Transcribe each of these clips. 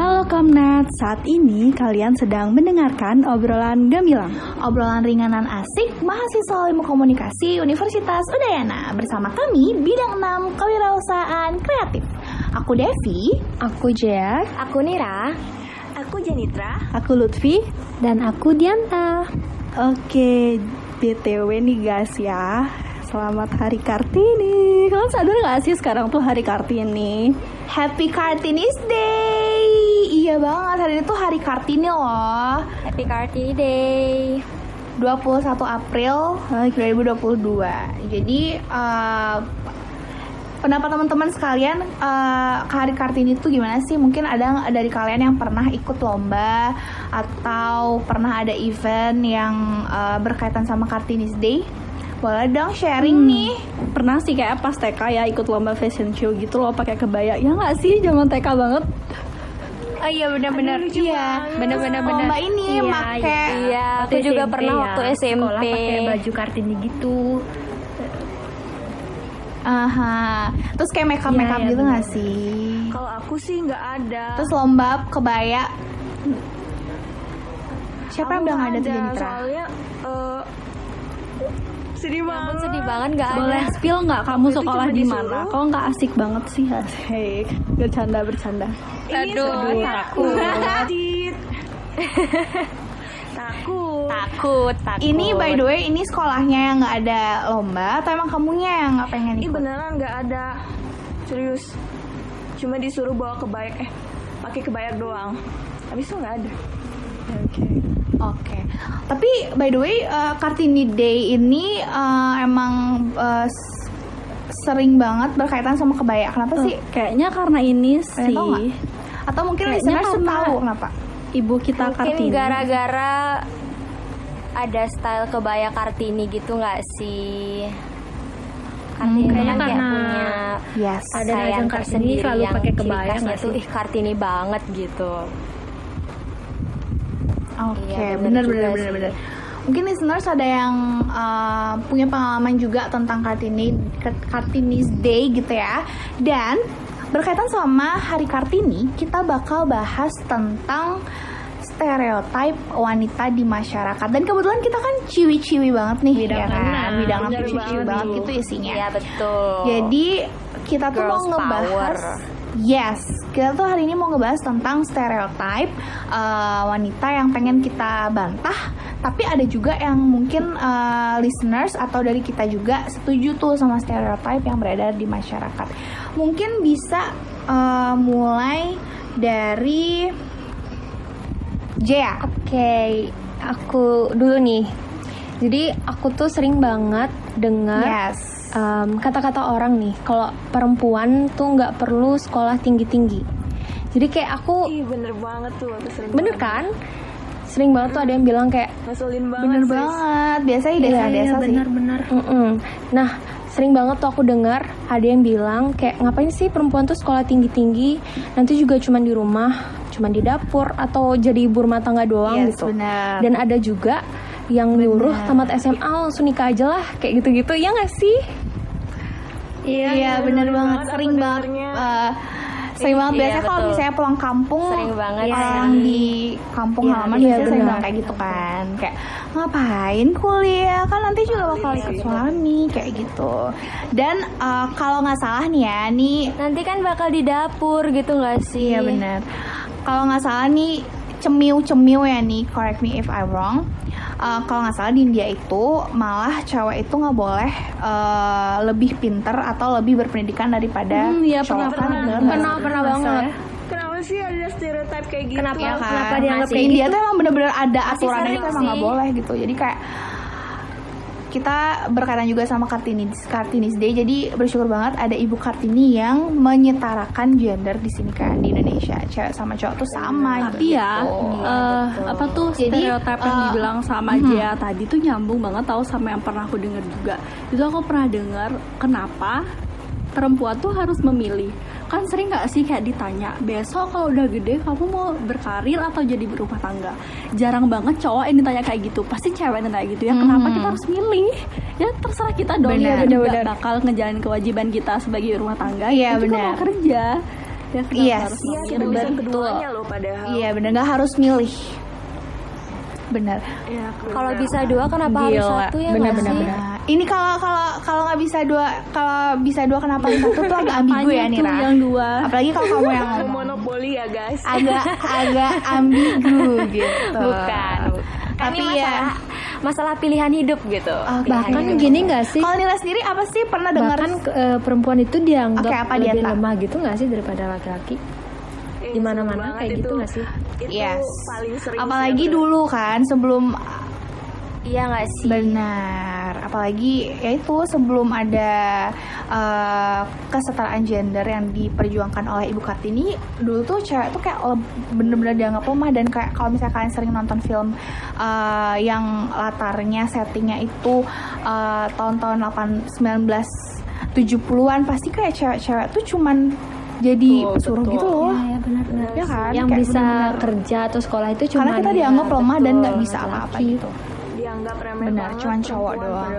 Halo Komnat, saat ini kalian sedang mendengarkan obrolan gamilang Obrolan ringanan asik mahasiswa ilmu komunikasi Universitas Udayana bersama kami bidang 6 kewirausahaan kreatif. Aku Devi, Aku Jea, Aku Nira. aku Janitra. Aku Lutfi dan aku Dianta. Oke, BTW nih guys ya Selamat Hari Kartini Kalian sadar gak sih sekarang tuh Hari Kartini? Happy Kartinis Day. Iya banget, hari ini tuh hari Kartini loh. Happy Kartini Day. 21 April eh, 2022. Jadi eh, pendapat teman-teman sekalian eh, Hari Kartini itu gimana sih? Mungkin ada dari kalian yang pernah ikut lomba atau pernah ada event yang eh, berkaitan sama Kartinis Day? Boleh dong sharing Hmm. nih. Pernah sih kayak pas TK ya ikut lomba fashion show gitu loh pakai kebaya Ya nggak sih zaman TK banget Oh iya benar-benar. Iya, Benar-benar benar. Lomba ini Iya, make Iya, aku juga pernah waktu SMP. Sekolah pakai baju kartini gitu. Aha. Terus kayak makeup makeup Iya, iya, gitu nggak sih? Kalau aku sih nggak ada. Terus lomba kebaya. Siapa yang bilang nggak ada tuh? Soalnya eh, sedih Ampun banget. sedih banget nggak ada. Boleh spill nggak kamu Waktu itu sekolah di mana? Kok nggak asik banget sih asik Bercanda bercanda Ini Aduh, soalnya takut. Takut. Takut, takut. Ini by the way ini sekolahnya yang nggak ada lomba atau emang kamunya yang nggak pengen Ini ikut? beneran nggak ada. Serius. Cuma disuruh bawa kebaya eh pakai kebaya doang. Habis itu nggak ada. Oke Oke. Tapi by the way eh, Kartini Day ini eh, emang eh, s- sering banget berkaitan sama kebaya. Kenapa sih? Kayaknya karena ini sih? Atau mungkin karena- tahu kenapa? Ibu kita Mungkin Kartini gara-gara ada style kebaya Kartini gitu nggak sih? Kartini Hmm, kan kayaknya kayak karena punya Yes. ada Kartini tersendiri selalu yang pakai kebaya tuh sih? ih Kartini banget gitu. Oke, Iya, bener bener bener juga bener sih. bener. Mungkin listeners ada yang uh, punya pengalaman juga tentang Kartini Kartini's Day gitu ya. Dan berkaitan sama Hari Kartini, kita bakal bahas tentang stereotip wanita di masyarakat. Dan kebetulan kita kan ciwi-ciwi banget nih, Bidang ya kan? enam. Bidang ciwi-ciwi banget. banget gitu isinya. Iya betul. Jadi kita tuh Girls mau ngebahas power. Yes, kita tuh hari ini mau ngebahas tentang stereotype uh, wanita yang pengen kita bantah, tapi ada juga yang mungkin uh, listeners atau dari kita juga setuju tuh sama stereotype yang beredar di masyarakat. Mungkin bisa uh, mulai dari Jea. Oke, aku dulu nih. Jadi aku tuh sering banget dengar Yes. em, kata-kata orang nih kalau perempuan tuh nggak perlu sekolah tinggi-tinggi. Jadi kayak aku Ih bener banget tuh. Aku sering bener banget. kan? Sering banget tuh ada yang bilang kayak Ngeselin banget. Bener sis. banget. Biasanya di desa-desa sih. benar Mm-mm. Nah, sering banget tuh aku dengar ada yang bilang kayak ngapain sih perempuan tuh sekolah tinggi-tinggi, nanti juga cuman di rumah, cuman di dapur atau jadi ibu rumah tangga doang Yes, gitu. benar. Dan ada juga yang nyuruh tamat SMA langsung nikah aja lah, kayak gitu-gitu. Ya nggak sih? Iya, bener banget. banget Sering banget. eh, sering banget Iya, biasanya kalau betul. misalnya pulang kampung Sering banget orang sih. di kampung Iya, halaman iya, biasanya sering kayak gitu kan kayak ngapain kuliah kan nanti juga bakal ikut suami kayak gitu dan eh, kalau nggak salah nih ya nih Nanti kan bakal di dapur gitu nggak sih? iya benar kalau nggak salah nih cemiu-cemiu ya nih correct me if I wrong Eh, kalau nggak salah di India itu malah cewek itu nggak boleh eh, lebih pinter atau lebih berpendidikan daripada Hmm, iya, cowok pernah, kan pernah. bener Pernah, pernah banget. Kenapa sih ada stereotip kayak gitu? Kenapa? Iya kan? Kenapa dianggap Masih kayak India gitu? tuh emang bener-bener ada aturannya itu emang nggak sih. boleh gitu jadi kayak kita berkaitan juga sama Kartini Kartinis Day jadi bersyukur banget ada ibu Kartini yang menyetarakan gender di sini kan di Indonesia cewek sama cowok tuh sama Tapi ya, gitu. eh, apa tuh Jadi, stereotip yang eh, dibilang sama mhm. Jia tadi tuh nyambung banget tahu sama yang pernah aku dengar juga. Itu aku pernah dengar kenapa perempuan tuh harus memilih. Kan sering nggak sih kayak ditanya, besok kalau udah gede kamu mau berkarir atau jadi berumah tangga? Jarang banget cowok yang ditanya kayak gitu. Pasti cewek yang ditanya gitu ya. Kenapa Mhm. kita harus milih? Ya terserah kita dong Benar, ya juga benar. bakal ngejalanin kewajiban kita sebagai rumah tangga. Iya, juga benar. mau kerja. Ya kenapa Yes. harus Iya, memilih? kita bisa Betul. loh padahal. Iya bener nggak harus milih. Bener. Iya, Kalau bisa dua kenapa harus Gila. satu ya Bener, bener, sih? bener. Ini kalau kalau kalau nggak bisa dua kalau bisa dua kenapa satu tuh agak ambigu ya Nira. yang dua? Apalagi kalau kamu yang ngomong. monopoli ya guys. agak agak ambigu gitu. Bukan. Kan Tapi ya masalah, pilihan hidup gitu. Oh, Pilihan Bahkan hidup. gini nggak sih? kalau Nira sendiri apa sih pernah dengar Bahkan eh, perempuan itu dianggap Oke, apa dia, lebih Tak? lemah gitu nggak sih daripada laki-laki? Di mana-mana kayak gitu itu. nggak sih? Itu Yes. paling sering. apalagi sih, dulu kan sebelum Iya nggak sih? benar apalagi ya itu sebelum ada eh, kesetaraan gender yang diperjuangkan oleh Ibu Kartini dulu tuh cewek tuh kayak bener-bener dianggap lemah dan kayak kalau misalnya kalian sering nonton film eh, yang latarnya settingnya itu eh, tahun-tahun 8 1970-an pasti kayak cewek-cewek tuh cuman jadi Betul, pesuruh betul. gitu loh. Iya benar-benar. ya kan? Yang Kayak bisa bener-bener- kerja atau sekolah itu cuma karena kita dianggap lemah dan nggak bisa apa-apa gitu Benar, cuman cowok doang.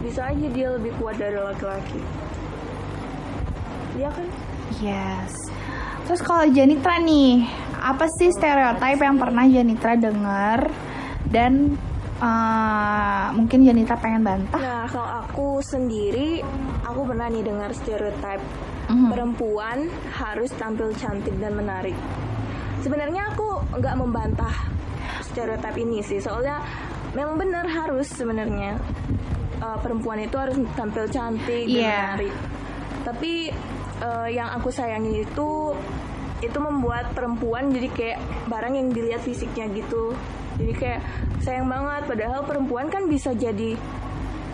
bisa aja dia lebih kuat dari laki-laki Iya kan Yes. Terus kalau Janitra nih, apa sih stereotip yang pernah Janitra dengar dan eh, mungkin Janitra pengen bantah? nah kalau aku sendiri aku pernah nih dengar stereotip Mhm. perempuan harus tampil cantik dan menarik sebenarnya aku nggak membantah stereotip ini sih soalnya memang benar harus sebenarnya. Eh, perempuan itu harus tampil cantik dan Iya. menarik. Tapi eh, yang aku sayangi itu itu membuat perempuan jadi kayak barang yang dilihat fisiknya gitu. Jadi kayak sayang banget padahal perempuan kan bisa jadi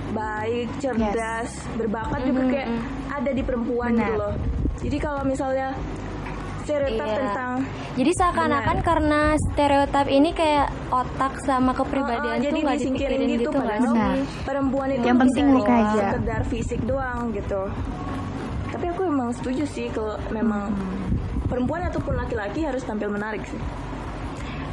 baik cerdas berbakat juga kayak ada di perempuan Benar. gitu loh. Jadi kalau misalnya stereotip Iya. tentang Jadi seakan-akan karena stereotip ini kayak otak sama Oh, kepribadian oh, tuh jadi nggak disingkirin gitu, gitu? Benar. perempuan itu Yang penting look dari aja. sekedar fisik doang gitu tapi aku emang setuju sih kalau memang perempuan ataupun laki-laki harus tampil menarik sih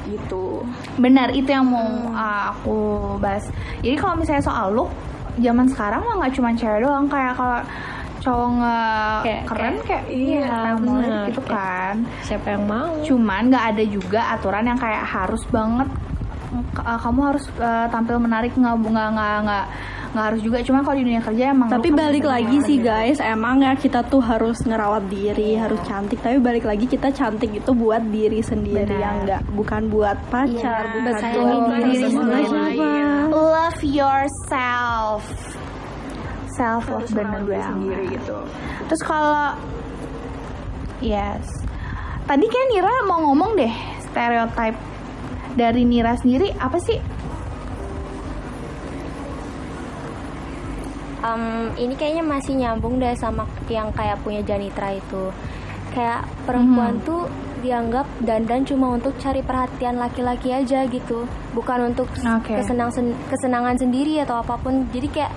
gitu Benar, itu yang mau uh, aku bahas. Jadi kalau misalnya soal look, zaman sekarang mah nggak cuma cewek doang, kayak kalau cowok nggak Kayak- keren kayak iya, siapa yang mau benar. gitu Kayak- kan. Siapa yang mau? Cuman nggak ada juga aturan yang kayak harus banget uh, kamu harus uh, tampil menarik nggak nggak nggak nggak nggak harus juga. Cuma kalau di dunia kerja emang Tapi balik lagi sih gitu. guys, emang ya kita tuh harus ngerawat diri, harus cantik. Tapi balik lagi kita cantik itu buat diri sendiri Benar. yang enggak, bukan buat pacar, Iya, bukan buat diri sama sendiri. siapa. love yourself self love bener diri banget sendiri gitu terus kalau yes tadi kan Nira mau ngomong deh stereotype dari Nira sendiri apa sih Em, ini kayaknya masih nyambung deh sama yang kayak punya Janitra itu. Kayak perempuan Mhm. tuh dianggap dandan cuma untuk cari perhatian laki-laki aja gitu, bukan untuk Oke. kesenang sen- kesenangan sendiri atau apa pun. Jadi kayak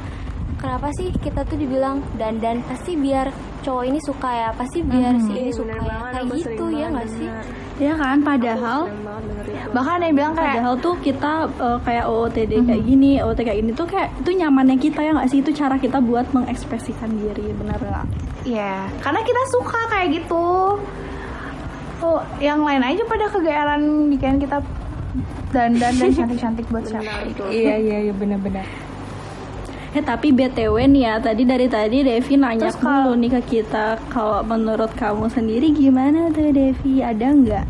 kenapa sih kita tuh dibilang dandan pasti biar cowok ini suka ya, pasti biar Mhm. si ini Iya, suka ya. Kayak gitu ya nggak sih? Ya kan, padahal bahkan ada yang bilang kayak Padahal tuh kita eh, kayak OOTD kayak gini, OOT kayak gini tuh kayak itu nyamannya kita ya nggak sih itu cara kita buat mengekspresikan diri, benar nggak? ya karena kita suka kayak gitu oh yang lain aja pada kegayaran bikin kita dandan dan cantik-cantik buat siapa tuh. Iya iya iya benar-benar. Eh tapi BTW nih ya, tadi dari tadi Devi nanya Terus kalau- dulu nih ke kita Kalau menurut kamu sendiri gimana tuh Devi? Ada nggak?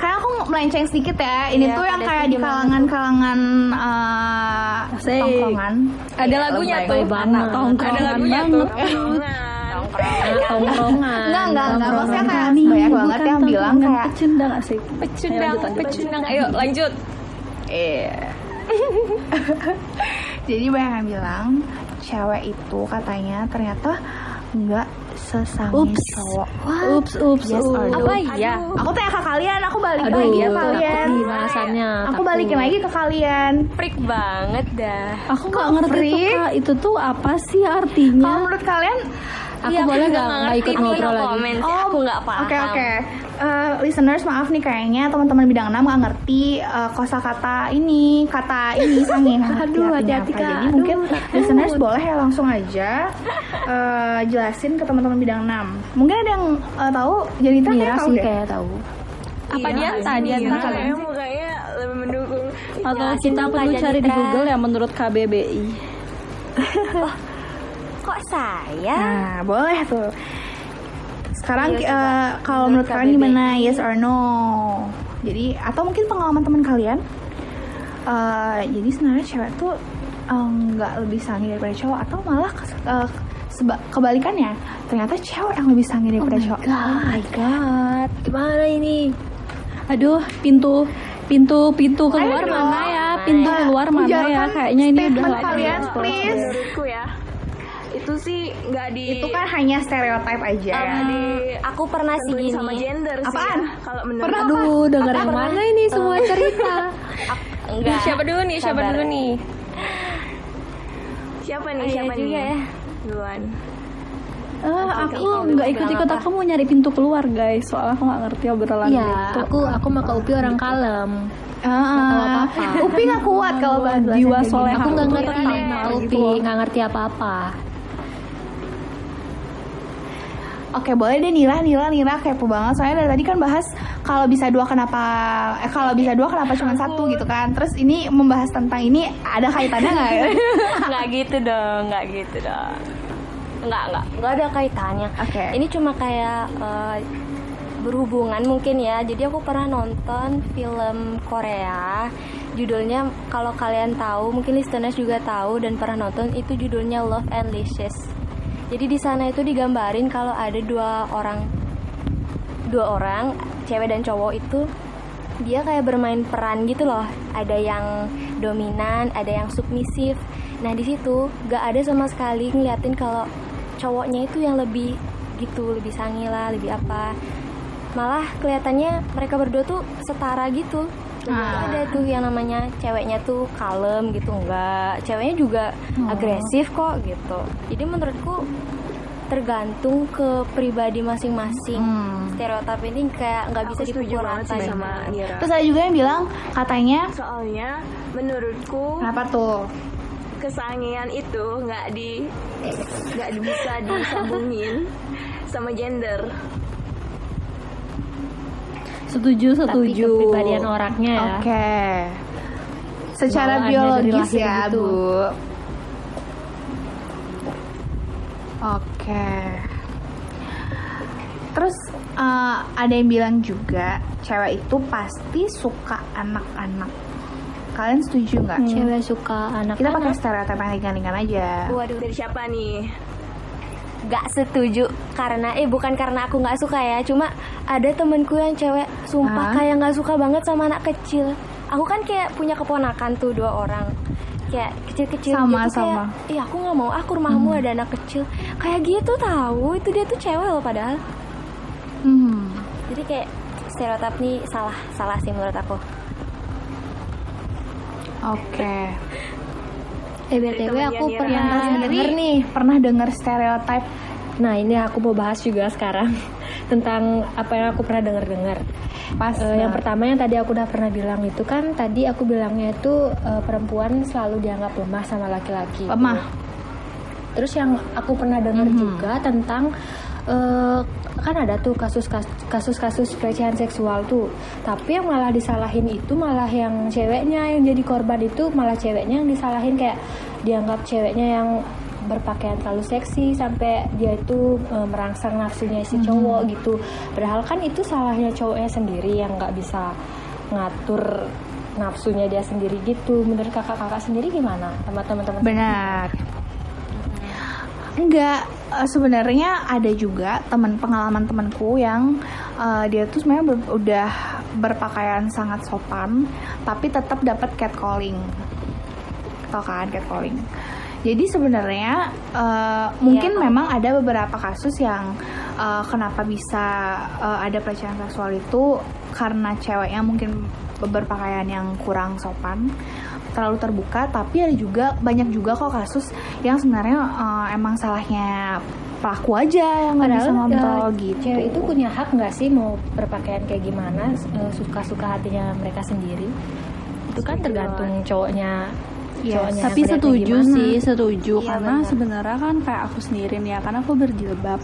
Kayak aku melenceng sedikit ya. Ini Iya, tuh yang kayak di kalangan-kalangan eh, Asik. tongkrongan. Ada lagunya tuh, anak tongkrongan Ada lagunya banget. Tongkrongan. Enggak, enggak, enggak. Maksudnya kayak banyak banget yang bilang kayak pecundang asik. Pecundang, pecundang. Ayo lanjut. Iya. Jadi banyak yang bilang cewek itu katanya ternyata enggak sesangis Ups. cowok. Ups, ups, Yes ups. no? Apa iya? Aku tanya ke kalian, aku balik Aduh, lagi ke takut kalian. nih bahasannya. Aku takut. balikin lagi ke kalian. Freak banget dah. Aku nggak ngerti? Kak, itu tuh apa sih Kalau artinya? menurut kalian Aku boleh nggak nggak ikut ngobrol lagi? komen sih, aku nggak paham. Oke oke. Eh, listeners maaf nih kayaknya teman-teman bidang 6 nggak ngerti eh, kosakata ini, kata ini Aduh, artinya hati-hati. Kak. Jadi Aduh, mungkin takut. listeners boleh ya langsung aja eh, jelasin ke teman-teman bidang 6. Mungkin ada yang eh, tahu kayak tahu sih deh. kayak tahu. Apa Iya, Dianta? iya, Dianta kayaknya kalian? mukanya lebih mendukung Atau Jelasin kita perlu cari di. Google ya menurut KBBI. Kok saya? Nah, boleh tuh. Sekarang Iya, coba. kalau Menurut kalian gimana? Yes or no? Jadi atau mungkin pengalaman teman kalian? eh, jadi sebenarnya cewek tuh eh, nggak lebih sange daripada cowok atau malah eh, seba- kebalikannya ternyata cewek yang lebih sange daripada cowok. Oh my god, gimana ini? Aduh, pintu pintu pintu keluar Ayo mana ya? Pintu keluar mana ya? ujarkan Kayaknya ini udah kalian, please. ya itu sih nggak di Itu kan hanya stereotype aja. nggak di Aku pernah sih gini. sama gender sih Apaan? ya, kalau menurut Pernah Aduh, denger yang Mana ini semua cerita? Enggak. Siapa dulu nih? Siapa Sabar. dulu nih? siapa nih Iya siapa juga nih ya. duluan Eh, aku nggak ikut-ikut. apa? Aku mau nyari pintu keluar, guys. Soalnya aku nggak ngerti obrolan Iya, itu. aku aku mah ke Upi orang kalem. Ah, Upi nggak kuat kalau bahas Jiwa soleh. Aku nggak ngerti Upi, nggak ngerti apa-apa. Oke boleh deh Nila, Nila, Nila kepo banget Soalnya dari tadi kan bahas kalau bisa dua kenapa eh, Kalau bisa dua kenapa cuma satu gitu kan Terus ini membahas tentang ini ada kaitannya nggak ya? Nggak gitu dong, nggak gitu dong. Nggak, nggak, nggak ada kaitannya. Oke. Ini cuma kayak eh, berhubungan mungkin ya. Jadi aku pernah nonton film Korea. Judulnya kalau kalian tahu, mungkin listeners juga tahu dan pernah nonton itu judulnya Love and Licious. Jadi di sana itu digambarin kalau ada dua orang dua orang, cewek dan cowok itu dia kayak bermain peran gitu loh. Ada yang dominan, ada yang submisif. Nah di situ gak ada sama sekali ngeliatin kalau cowoknya itu yang lebih gitu, lebih sangi lah, lebih apa. Malah kelihatannya mereka berdua tuh setara gitu. Jadi Ah. ada tuh yang namanya ceweknya tuh kalem gitu enggak, ceweknya juga agresif kok gitu. Jadi menurutku tergantung ke pribadi masing-masing Hmm. stereotip ini kayak nggak bisa dipukul gitu. sama Nira Terus ada juga yang bilang katanya soalnya menurutku Kenapa tuh? kesangian itu nggak di nggak bisa disambungin sama gender Setuju, Tapi setuju. kepribadian orangnya ya. Oke Secara Bawaannya biologis ya gitu. Bu Oke Terus eh, ada yang bilang juga cewek itu pasti suka anak-anak. Kalian setuju nggak? Cewek suka anak Kita pakai stereotip yang ringan-ringan aja. Waduh, dari siapa nih nggak setuju karena eh bukan karena aku nggak suka ya, cuma ada temenku yang cewek sumpah Hah? kayak nggak suka banget sama anak kecil. Aku kan kayak punya keponakan tuh dua orang kayak kecil-kecil Sama, gitu kayak sama. iya aku nggak mau aku rumahmu ada anak kecil kayak gitu tahu itu dia tuh cewek loh padahal Hmm. jadi kayak stereotip nih salah salah sih menurut aku Oke. Eh BTW aku pernah denger nih. pernah dengar stereotip Nah ini aku mau bahas juga sekarang tentang apa yang aku pernah dengar-dengar. pas Eh, yang pertama yang tadi aku udah pernah bilang itu kan tadi aku bilangnya itu eh, perempuan selalu dianggap lemah sama laki-laki. lemah. Terus yang aku pernah dengar juga tentang eh, kan ada tuh kasus kasus-kasus pelecehan seksual tuh. Tapi yang malah disalahin itu malah yang ceweknya yang jadi korban itu malah ceweknya yang disalahin kayak dianggap ceweknya yang berpakaian terlalu seksi sampai dia itu eh, merangsang nafsunya si cowok gitu. Padahal kan itu salahnya cowoknya sendiri yang nggak bisa ngatur nafsunya dia sendiri gitu. Menurut kakak-kakak sendiri gimana sama teman-teman? Benar. Enggak, eh, sebenarnya ada juga teman pengalaman temanku yang eh, dia tuh sebenarnya ber- udah berpakaian sangat sopan, tapi tetap dapat catcalling. Tau kan catcalling? Jadi sebenarnya eh, mungkin memang ada beberapa kasus yang eh, kenapa bisa eh, ada pelecehan seksual itu karena ceweknya mungkin berpakaian yang kurang sopan. Terlalu terbuka tapi ada juga banyak juga kok kasus yang sebenarnya eh, emang salahnya pelaku aja yang nggak bisa ngontrol eh, gitu cewek itu punya hak nggak sih mau berpakaian kayak gimana eh, suka-suka hatinya mereka sendiri itu kan tergantung cowoknya Yes. cowoknya tapi setuju gimana. sih setuju Iya, karena benar. sebenarnya kan kayak aku sendiri nih ya karena aku berjilbab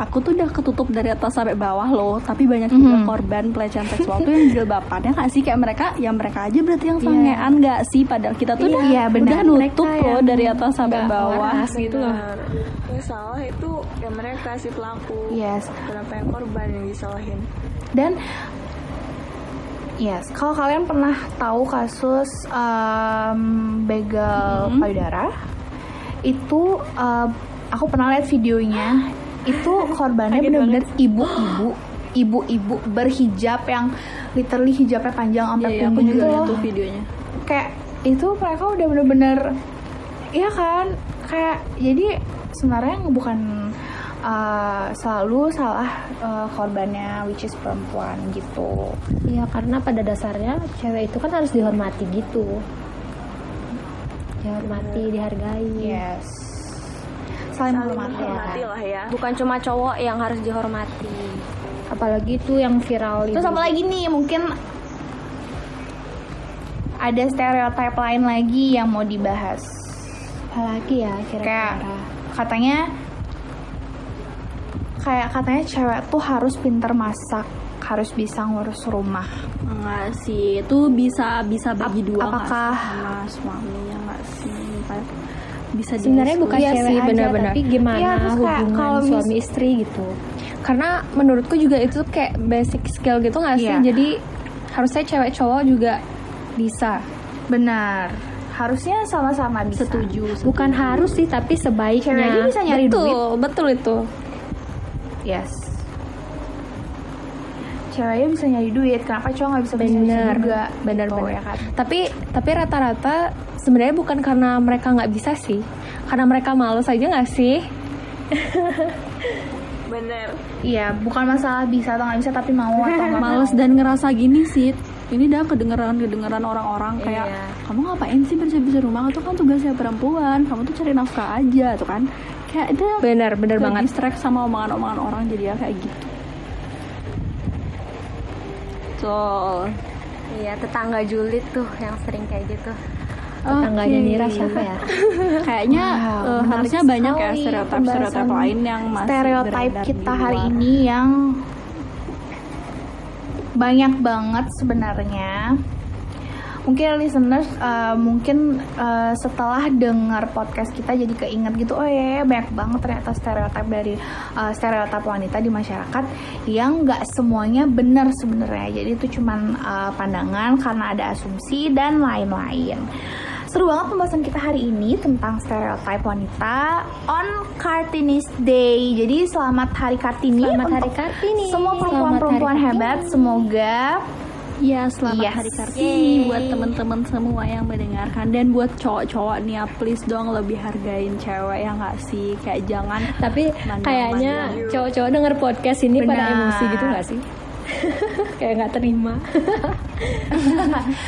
aku tuh udah ketutup dari atas sampai bawah loh tapi banyak juga Mhm. korban pelecehan seksual tuh yang jilbabannya nggak sih kayak mereka ya mereka aja berarti yang sangean nggak sih padahal kita tuh udah, Iya, benar. udah nutup Mereka loh yang dari atas sampai bawah waras gitu loh Benar. yang salah itu ya mereka si pelaku Yes. kenapa yang korban yang disalahin dan yes kalau kalian pernah tahu kasus em, begal Mhm. payudara itu em, aku pernah lihat videonya itu korbannya benar-benar ibu-ibu ibu-ibu berhijab yang literally hijabnya panjang sampai Iya, iya, punggung gitu loh. tuh videonya. Kayak itu mereka udah bener-bener iya kan? Kayak jadi sebenarnya bukan uh, selalu salah uh, korbannya which is perempuan gitu. Iya karena pada dasarnya cewek itu kan harus dihormati gitu. Dihormati dihargai. Yes saling menghormati ya. lah ya. Bukan cuma cowok yang harus dihormati. Apalagi itu yang viral terus itu apa lagi nih? Mungkin ada stereotip lain lagi yang mau dibahas. Apalagi ya kayak kira-kira katanya kayak katanya cewek tuh harus pinter masak harus bisa ngurus rumah. Enggak sih itu bisa bisa bagi Ap- dua apakah- sama suaminya nggak sih? Kayak bisa sebenarnya bukan Iya cewek sih, aja benar-benar. tapi gimana Iya, terus kayak hubungan kalau suami istri gitu? Karena menurutku juga itu kayak basic skill gitu nggak sih? Iya. jadi harusnya cewek cowok juga bisa. Benar. Harusnya sama-sama bisa. Setuju, setuju. bukan harus sih tapi sebaiknya. Cewek aja bisa nyari betul duit. betul itu. Yes cewek aja bisa nyari duit. Kenapa cowok nggak bisa bisa Bener. juga? Bener, gitu, bener. ya kan? Tapi tapi rata-rata sebenarnya bukan karena mereka nggak bisa sih. Karena mereka males aja nggak sih? Bener iya bukan masalah bisa atau nggak bisa tapi mau atau nggak males dan ngerasa gini sih ini dah kedengeran kedengeran orang-orang kayak Iya. kamu ngapain sih bersih-bersih rumah? Itu kan tugasnya perempuan. Kamu tuh cari nafkah aja tuh kan. Kayak itu benar benar banget. distract sama omongan-omongan orang jadi ya kayak gitu so iya tetangga julid tuh yang sering kayak gitu. Tetangganya oke. Nira siapa ya? Kayaknya Wow, menarik harusnya banyak ya sekali stereotip stereotip pembahasan lain yang masih stereotip kita hari ini yang banyak banget sebenarnya mungkin listeners uh, mungkin uh, setelah dengar podcast kita jadi keinget gitu oh ya, ya banyak banget ternyata stereotip dari uh, stereotip wanita di masyarakat yang nggak semuanya benar sebenarnya jadi itu cuman uh, pandangan karena ada asumsi dan lain-lain Seru banget pembahasan kita hari ini tentang stereotip wanita on Kartini's Day. Jadi selamat Hari Kartini Selamat Hari Kartini. Semua perempuan-perempuan Hari hebat. Semoga Iya, selamat Yes. Hari Kartini buat teman-teman semua yang mendengarkan. Dan buat cowok-cowok nih ya please dong lebih hargain cewek ya nggak sih? Kayak jangan tapi kayaknya cowok-cowok denger podcast ini pada Benar. emosi gitu nggak sih? Kayak nggak terima.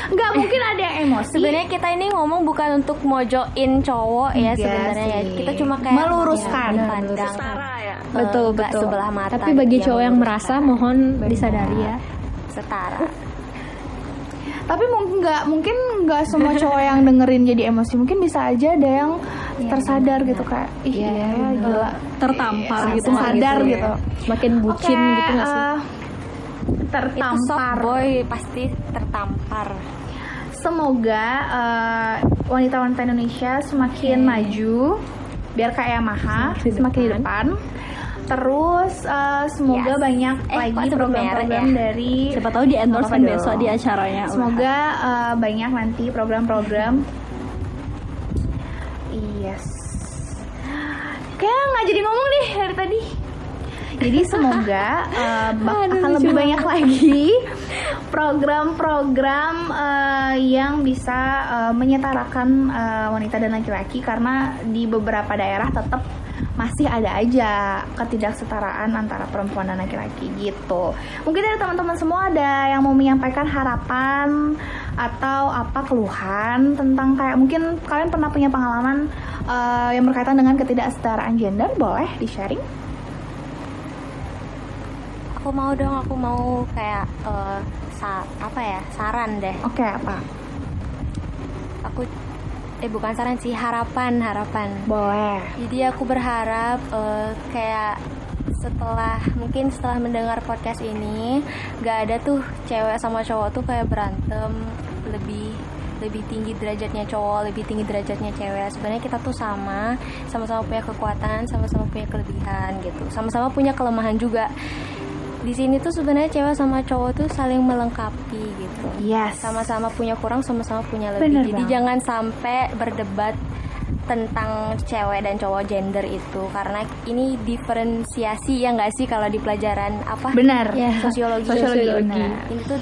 Nggak mungkin ada yang emosi. sebenarnya kita ini ngomong bukan untuk mojoin cowok ya Enggak sebenarnya ya. kita cuma kayak Meluruskan. ya, pandang ya. Betul, nggak betul. sebelah mata tapi bagi gitu, cowok yang merasa mohon disadari ya. Setara Tapi mungkin nggak mungkin nggak semua cowok yang dengerin jadi emosi. Mungkin bisa aja ada yang tersadar gitu kayak ih Iya, iya, benar. gila. tertampar Iya, gitu sadar gitu ya. gitu. makin bucin Oke, gitu nggak sih itu soft tertampar. boy pasti tertampar Semoga eh, wanita-wanita Indonesia semakin maju, biar kayak Yamaha Semakin di semakin di depan. Terus eh, semoga Yes. banyak Eh, lagi program-program ya? dari siapa tahu di endorse Apa-apa besok di acaranya Semoga eh, banyak nanti program-program. Yes. Kayak nggak jadi ngomong nih dari tadi. Jadi semoga eh, bak- akan lebih banyak lagi program-program eh, yang bisa eh, menyetarakan eh, wanita dan laki-laki karena di beberapa daerah tetap masih ada aja ketidaksetaraan antara perempuan dan laki-laki gitu. Mungkin dari teman-teman semua ada yang mau menyampaikan harapan atau apa keluhan tentang kayak mungkin kalian pernah punya pengalaman uh, yang berkaitan dengan ketidaksetaraan gender, boleh di-sharing? Aku mau dong, aku mau kayak eh, sa- apa ya saran deh. Oke, apa? Aku eh bukan saran sih harapan harapan. Boleh. Jadi aku berharap eh, kayak setelah mungkin setelah mendengar podcast ini gak ada tuh cewek sama cowok tuh kayak berantem lebih lebih tinggi derajatnya cowok lebih tinggi derajatnya cewek sebenarnya kita tuh sama sama-sama punya kekuatan sama-sama punya kelebihan gitu sama-sama punya kelemahan juga di sini tuh sebenarnya cewek sama cowok tuh saling melengkapi gitu Yes. sama-sama punya kurang sama-sama punya lebih Bener jadi banget. jangan sampai berdebat tentang cewek dan cowok gender itu karena ini diferensiasi ya nggak sih kalau di pelajaran apa Benar. Ya, sosiologi Sosiologi, Sosiologi. benar. ini tuh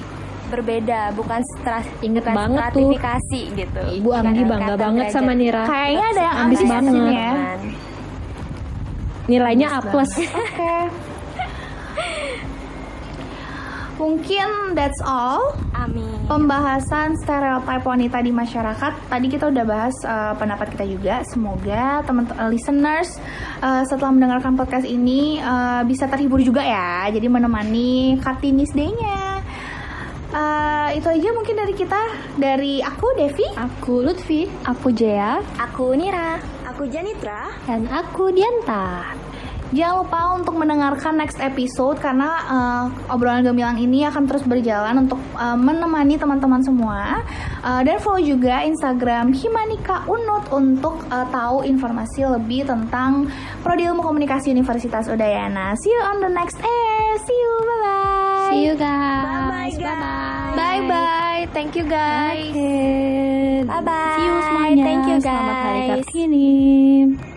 berbeda bukan stra- Inget bukan banget tuh. stratifikasi gitu Ibu Anggi bangga banget derajat. sama Nira. Kayaknya ada yang Ambis banget. ya. Nilainya A plus. Oke. Mungkin that's all amin pembahasan stereotip wanita di masyarakat. Tadi kita udah bahas uh, pendapat kita juga. Semoga teman-teman listeners uh, setelah mendengarkan podcast ini uh, bisa terhibur juga ya. Jadi menemani Kartinis Day-nya. Uh, itu aja mungkin dari kita. Dari aku Devi. Aku Lutfi. Aku Jea. aku Nira Aku Janitra. Dan aku Dianta. Jangan lupa untuk mendengarkan next episode karena uh, obrolan gemilang ini akan terus berjalan untuk uh, menemani teman-teman semua. Uh, dan follow juga Instagram Himanika Unut untuk uh, tahu informasi lebih tentang Prodi Ilmu Komunikasi Universitas Udayana. See you on the next air. See you. Bye bye. See you guys. Bye-bye, guys. Bye bye. Thank you guys. bye bye See you semuanya. thank you guys Selamat Hari Kartini.